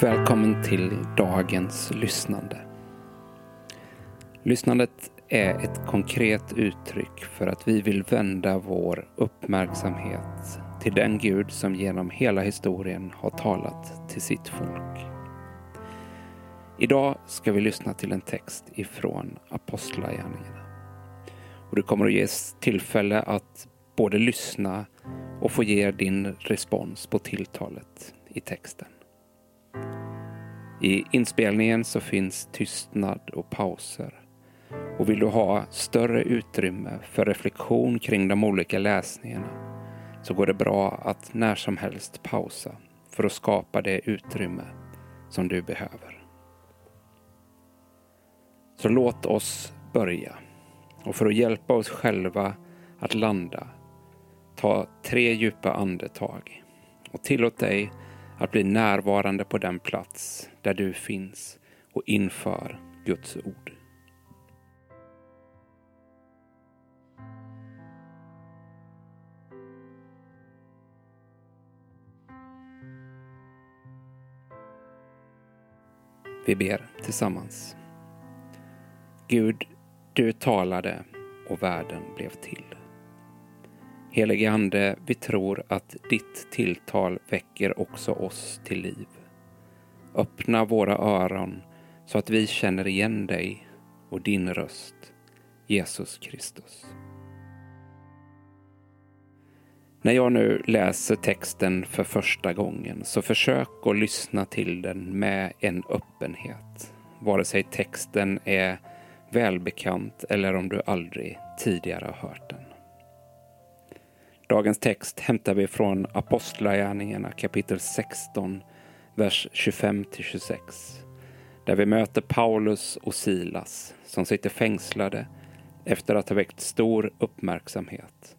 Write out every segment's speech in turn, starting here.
Välkommen till dagens lyssnande. Lyssnandet är ett konkret uttryck för att vi vill vända vår uppmärksamhet till den Gud som genom hela historien har talat till sitt folk. Idag ska vi lyssna till en text ifrån Apostlagärningarna. Och det kommer att ges tillfälle att både lyssna och få ge din respons på tilltalet i texten. I inspelningen så finns tystnad och pauser. Och vill du ha större utrymme för reflektion kring de olika läsningarna så går det bra att när som helst pausa för att skapa det utrymme som du behöver. Så låt oss börja. Och för att hjälpa oss själva att landa, ta tre djupa andetag och tillåt dig att bli närvarande på den plats där du finns och inför Guds ord. Vi ber tillsammans. Gud, du talade och världen blev till. Helige Ande, vi tror att ditt tilltal väcker också oss till liv. Öppna våra öron så att vi känner igen dig och din röst, Jesus Kristus. När jag nu läser texten för första gången så försök att lyssna till den med en öppenhet. Vare sig texten är välbekant eller om du aldrig tidigare har hört den. Dagens text hämtar vi från Apostlagärningarna kapitel 16, vers 25-26. Där vi möter Paulus och Silas som sitter fängslade efter att ha väckt stor uppmärksamhet.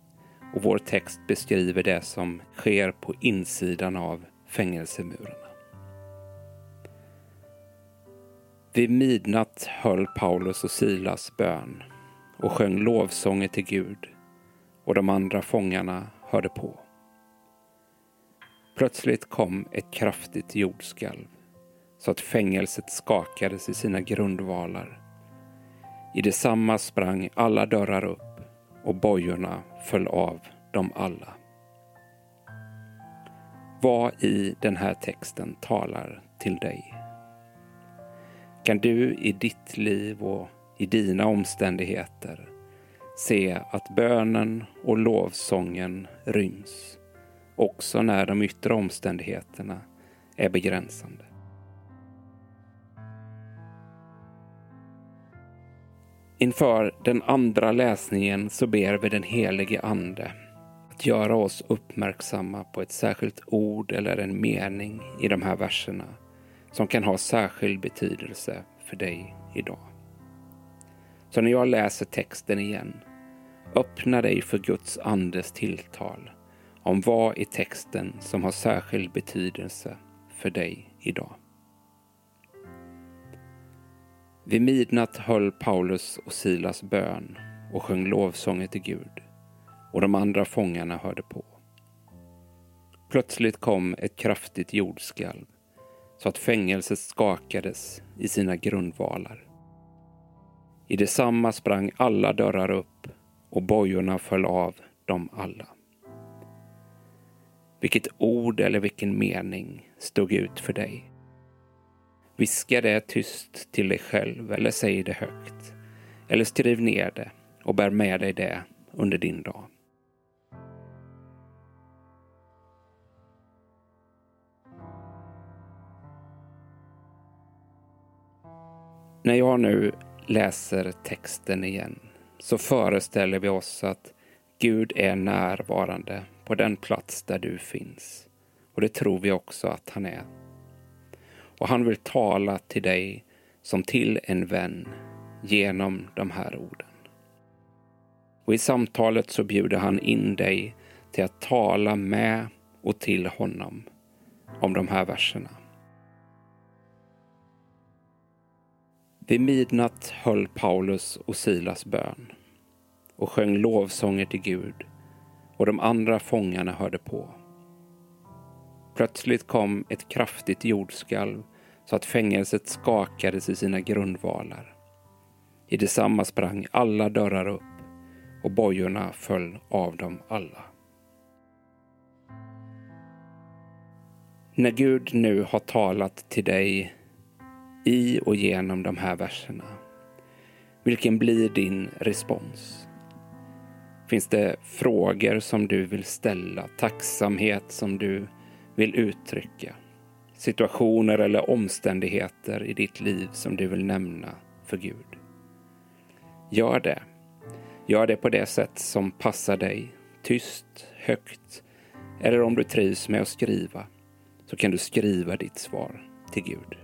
Och vår text beskriver det som sker på insidan av fängelsemurarna. Vid midnatt höll Paulus och Silas bön och sjöng lovsånger till Gud och de andra fångarna hörde på. Plötsligt kom ett kraftigt jordskalv så att fängelset skakades i sina grundvalar. I detsamma sprang alla dörrar upp och bojorna föll av dem alla. Vad i den här texten talar till dig? Kan du i ditt liv och i dina omständigheter se att bönen och lovsången ryms också när de yttre omständigheterna är begränsande. Inför den andra läsningen så ber vi den helige Ande att göra oss uppmärksamma på ett särskilt ord eller en mening i de här verserna som kan ha särskild betydelse för dig idag. Så när jag läser texten igen, öppna dig för Guds andes tilltal om vad i texten som har särskild betydelse för dig idag. Vid midnatt höll Paulus och Silas bön och sjöng lovsånger till Gud och de andra fångarna hörde på. Plötsligt kom ett kraftigt jordskalv så att fängelset skakades i sina grundvalar. I detsamma sprang alla dörrar upp och bojorna föll av dem alla. Vilket ord eller vilken mening stod ut för dig? Viska det tyst till dig själv eller säg det högt. Eller skriv ner det och bär med dig det under din dag. När jag nu läser texten igen så föreställer vi oss att Gud är närvarande på den plats där du finns. Och det tror vi också att han är. Och han vill tala till dig som till en vän genom de här orden. Och i samtalet så bjuder han in dig till att tala med och till honom om de här verserna. Vid midnatt höll Paulus och Silas bön och sjöng lovsånger till Gud och de andra fångarna hörde på. Plötsligt kom ett kraftigt jordskalv så att fängelset skakades i sina grundvalar. I detsamma sprang alla dörrar upp och bojorna föll av dem alla. När Gud nu har talat till dig i och genom de här verserna, vilken blir din respons? Finns det frågor som du vill ställa, tacksamhet som du vill uttrycka? Situationer eller omständigheter i ditt liv som du vill nämna för Gud? Gör det. Gör det på det sätt som passar dig. Tyst, högt eller om du trivs med att skriva så kan du skriva ditt svar till Gud.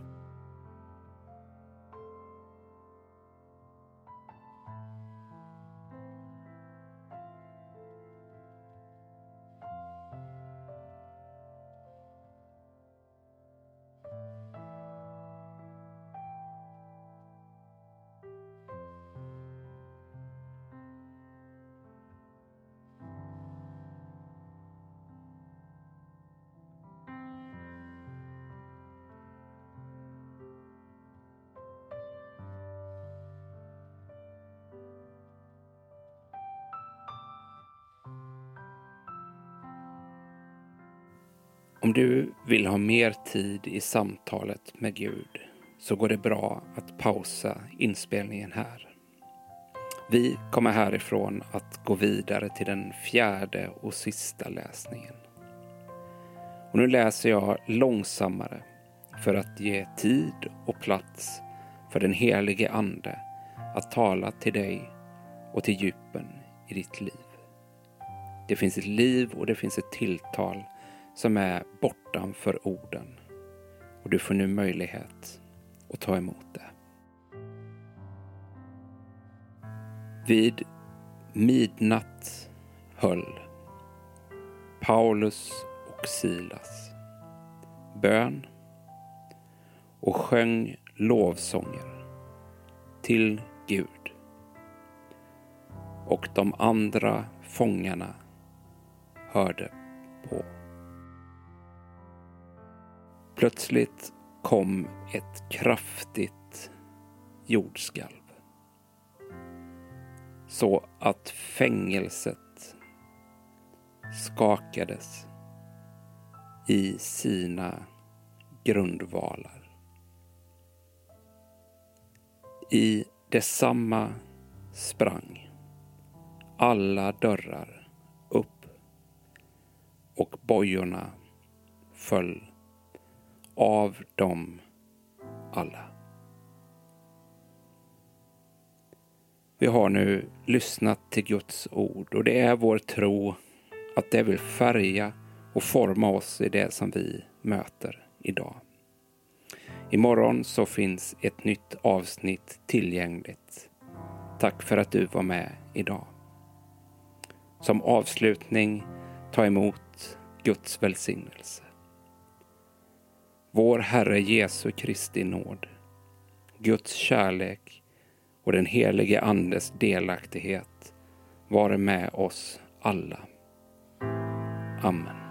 Om du vill ha mer tid i samtalet med Gud så går det bra att pausa inspelningen här. Vi kommer härifrån att gå vidare till den fjärde och sista läsningen. Och nu läser jag långsammare för att ge tid och plats för den helige Ande att tala till dig och till djupen i ditt liv. Det finns ett liv och det finns ett tilltal som är bortanför orden. Och du får nu möjlighet att ta emot det. Vid midnatt höll Paulus och Silas bön och sjöng lovsånger till Gud. Och de andra fångarna hörde på. Plötsligt kom ett kraftigt jordskalv. Så att fängelset skakades i sina grundvalar. I detsamma sprang alla dörrar upp och bojorna föll av dem alla. Vi har nu lyssnat till Guds ord och det är vår tro att det vill färga och forma oss i det som vi möter idag. Imorgon så finns ett nytt avsnitt tillgängligt. Tack för att du var med idag. Som avslutning, ta emot Guds välsignelse. Vår Herre Jesu Kristi nåd, Guds kärlek och den helige Andes delaktighet vare med oss alla. Amen.